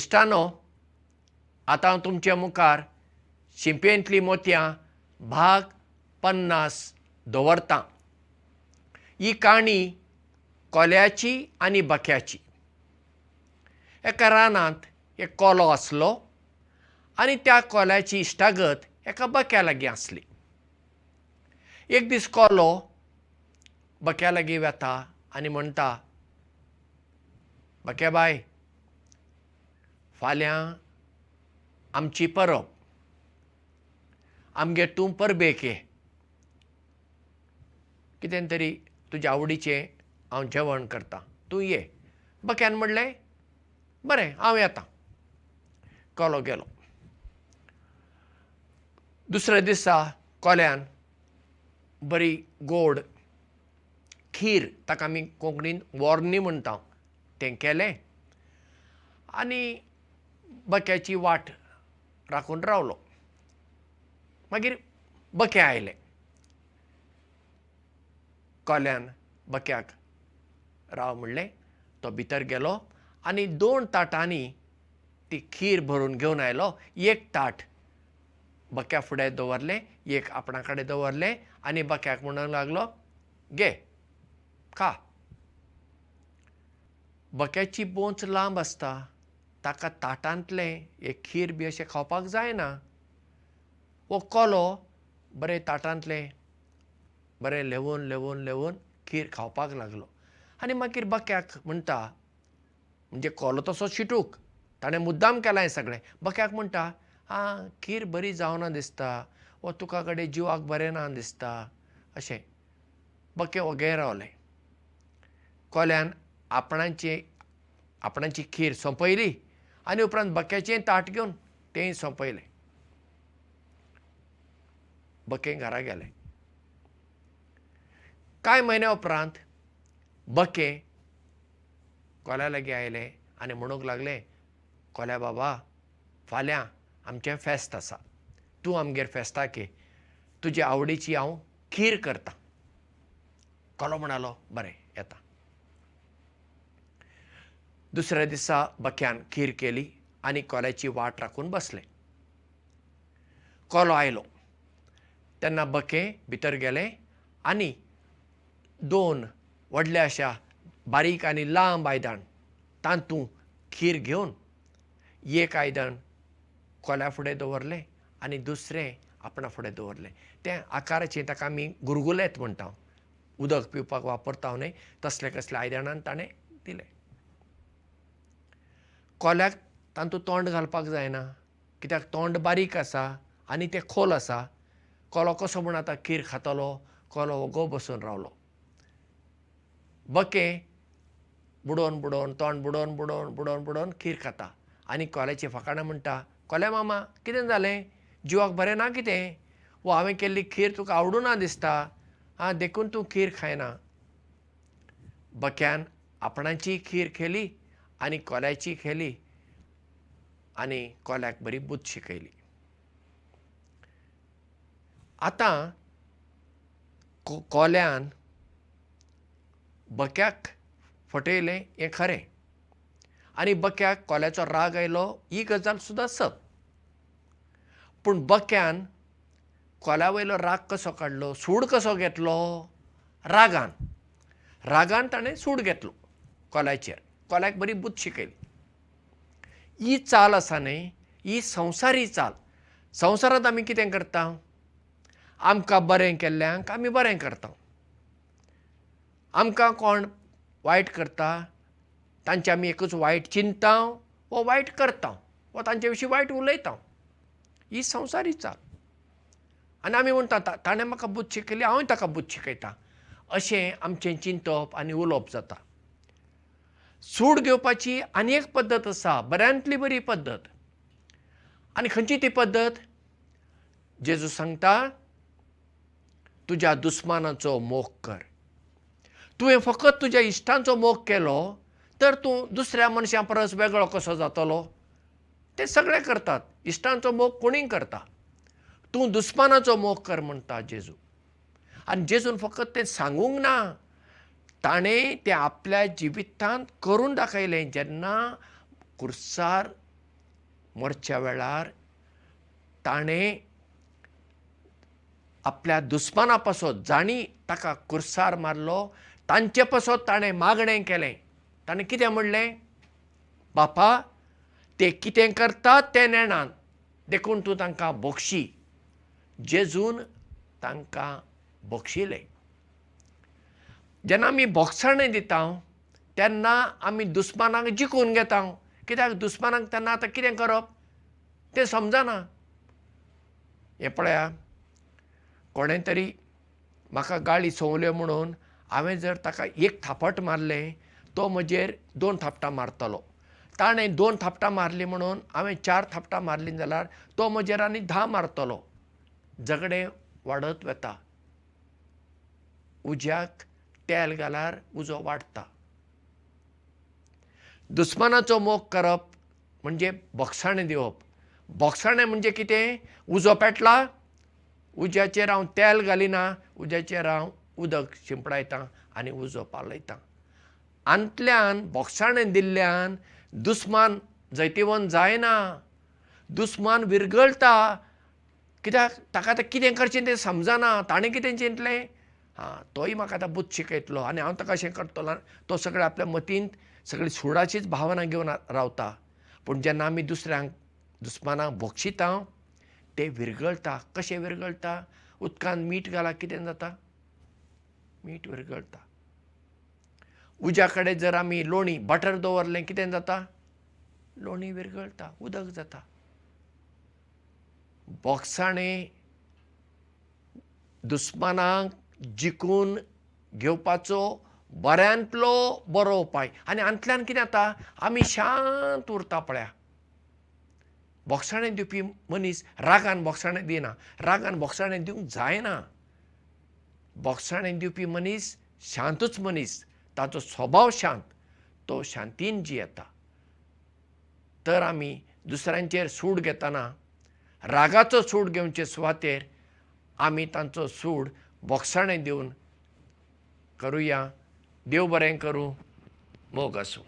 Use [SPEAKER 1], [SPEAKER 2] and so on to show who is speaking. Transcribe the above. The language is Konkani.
[SPEAKER 1] इश्टानो आतां हांव तुमच्या मुखार शिंपयेंतलीं मोतयां भाग पन्नास दवरतां. ही काणी कोल्याची आनी बक्याची एका रानांत एक कोलो आसलो आनी त्या कोल्याची इश्टागत एका बक्या लागीं आसली. एक दीस कोलो बक्या लागीं वता आनी म्हणटा बक्या बाय फाल्यां आमची परब. आमगे तूं परबेक. ये कितें तरी तुज्या आवडीचें हांव जेवण करतां. तूं ये. बक्यान म्हणलें बरें हांव येतां. कोलो गेलो. दुसऱ्या दिसा कोल्यान बरी गोड खीर ताका आमी कोंकणीन वर्णी म्हणटा. तें केलें. आनी बक्याची वाट राखून रावलो. मागीर बकें आयलें. कोल्यान बक्याक राव म्हणलें तो भितर गेलो आनी दोन ताटांनी ती खीर भरून घेवन आयलो. एक ताट बक्या फुडें दवरलें एक आपणा कडेन दवरलें आनी बक्याक म्हणूंक लागलो घे खा. बक्याची बोंच लांब आसता ताका ताटांतलें एक खीर बी अशें खावपाक जायना. वो कोलो बरें ताटांतलें बरें लेवून लेवून लेवून खीर खावपाक लागलो. आनी मागीर बक्याक म्हणटा म्हणजे कोलो तसो चिटूक ताणें मुद्दाम केलां हें सगळें. बक्याक म्हणटा आं खीर बरी जावना दिसता वो तुका कडेन जिवाक बरें ना दिसता. अशें. बकें ओगें रावलें. कोल्यान आपणाची आपणाची खीर सोंपयली आनी उपरांत बक्याचें ताट घेवन तेंय सोंपयलें. बकें घरा गेलें. कांय म्हयन्या उपरांत बकें कोल्या लागीं आयलें आनी म्हणूंक लागलें कोल्या बाबा फाल्यां आमचें फेस्त आसा. तूं आमगेर फेस्ताक ये तुजे आवडीची हांव खीर करतां. कोलो म्हणलो बरें येता दुसऱ्या दिसा बक्यान खीर केली आनी कोल्याची वाट राखून बसलें. कोलो आयलो. तेन्ना बकें भितर गेलें आनी दोन व्हडल्या अशा बारीक आनी लांब आयदण तांतूं खीर घेवन एक आयदण कोल्या फुडें दवरलें आनी दुसरें आपणा फुडें दवरलें. तें आकाराचें ताका आमी गुरगुलेत म्हणटा उदक पिवपाक वापरता न्हय तसलें कसलें आयदनान ताणें दिलें कोल्याक तातूंत तोंड घालपाक जायना. कित्याक तोंड बारीक आसा आनी तें खोल आसा. कोलो कसो म्हूण आतां खीर खातलो कोलो ओगो बसून रावलो. बकें बुडोवन बुडोवन तोंड बुडोवन बुडोवन बुडोवन बुडोवन खीर खाता. आनी कोल्याची फकाणां म्हणटा कोल्या मामा कितें जालें? जिवाक बरें ना कितें? वो हांवें केल्ली खीर तुका आवडूं ना दिसता. आं देखून तूं खीर खायना. बक्यान आपणाची खीर केली आनी कोल्याची केली आनी कोल्याक बरी बुद्द शिकयली. आतां कोल्यान बक्याक फटयलें हें खरें. आनी बक्याक कोल्याचो राग आयलो ही गजाल सुद्दां सत पूण बक्यान कोल्या वयलो राग कसो काडलो सूड कसो घेतलो? रागान. रागान ताणें सूड घेतलो कोल्याचेर कोल्याक बरी बुद्द शिकयली. ही चाल आसा न्हय ही संवसारी चाल. संवसारांत आमी कितें करता? आमकां बरें केल्ल्यांक आमी बरें करता. आमकां कोण वायट करता? तांचे आमी एकूच वायट चिंतता वो वायट करता. वो तांचे विशीं वायट उलयता. ही संवसारी चाल. आनी आमी म्हणटा ताणें म्हाका बुद्द शिकयली हांवूय ताका बुद्द शिकयतां. अशें आमचें चिंतप आनी उलोवप जाता सूड घेवपाची आनी एक पद्दत आसा बऱ्यांतली बरी पद्दत आनी खंयची ती पद्दत जेजू सांगता तुज्या दुस्मानाचो मोग कर. तुवें फकत तुज्या इश्टांचो मोग केलो तर तूं दुसऱ्या मनशां परस वेगळो कसो जातलो? ते सगळे करतात. इश्टांचो मोग कोणीय करता. तूं दुस्मानाचो मोग कर म्हणटा जेजू. आनी जेजून फकत तें सांगूंक ना ताणें तें आपल्या जिवितांत करून दाखयलें जेन्ना खुर्सार मरच्या वेळार ताणें आपल्या दुस्माना पासत जाणी ताका कुर्सार मारलो तांचे पासत ताणें मागणें केलें. ताणें कितें म्हणलें? बापा ते कितें करतात तें नेणान देखून तूं तांकां बक्षी. जेजून तांकां बक्षिलें जेन्ना आमी बोगसाणें दिता तेन्ना आमी दुस्मानाक जिखून घेता. कित्याक? दुस्मानाक तेन्ना आतां कितें करप? तें समजना. हें पळया कोणें तरी म्हाका गाळी संवल्यो म्हणून हांवें जर ताका एक थापट मारलें तो म्हजेर दोन थापटां मारतलो. ताणें दोन थापटां मारलीं म्हणून हांवें चार थापटां मारलीं जाल्यार तो म्हजेर आनी धा मारतलो. झगडें वाडत वता. उज्याक तेल घाल्यार उजो वाडटा दुस्मानाचो मोग करप म्हणजे बोगसाणें दिवप। बोगसाणें म्हणजे कितें? उजो पेटला उज्याचेर हांव तेल घालिना उज्याचेर हांव उदक शिंपडायतां आनी उजो पालयतां। अंतल्यान बोगसाणें दिल्ल्यान दुस्मान जैतिवंत जायना। दुस्मान विरगळटा कित्याक? ताका आतां कितें करचें तें समजना। ताणें कितें चिंतलें हां तोय म्हाका आतां बुद्द शिकयतलो आनी हांव ताका अशें करतलो तो सगळें आपल्या मतींत सगळी सुडाचीच भावना घेवन रावता. पूण जेन्ना आमी दुसऱ्यांक दुस्मानाक बोक्षिता ते विरगळटा कशें विरगळटा उदकांत मीठ घाला कितें जाता? मीठ विरगळटा उज्या कडेन जर आमी लोणी बटर दवरलें कितें जाता? लोणी विरगळटा उदक जाता. बोगसाणें दुस्मानाक जिखून घेवपाचो बऱ्यांतलो बरो उपाय. आनी अंतल्यान कितें जाता? आमी शांत उरता पळया. बोगसाणें दिवपी मनीस रागान बोगसाणें दिना. रागान बोगसाणें दिवंक जायना. बोगसाणें दिवपी मनीस शांतूच मनीस. ताचो स्वभाव शांत. तो शांतीन जियेता. तर आमी दुसऱ्यांचेर सूड घेतना रागाचो सूड घेवचे सुवातेर आमी तांचो सूड बोगसाणें दिवन करुया. देव बरें करूं. मोग आसूं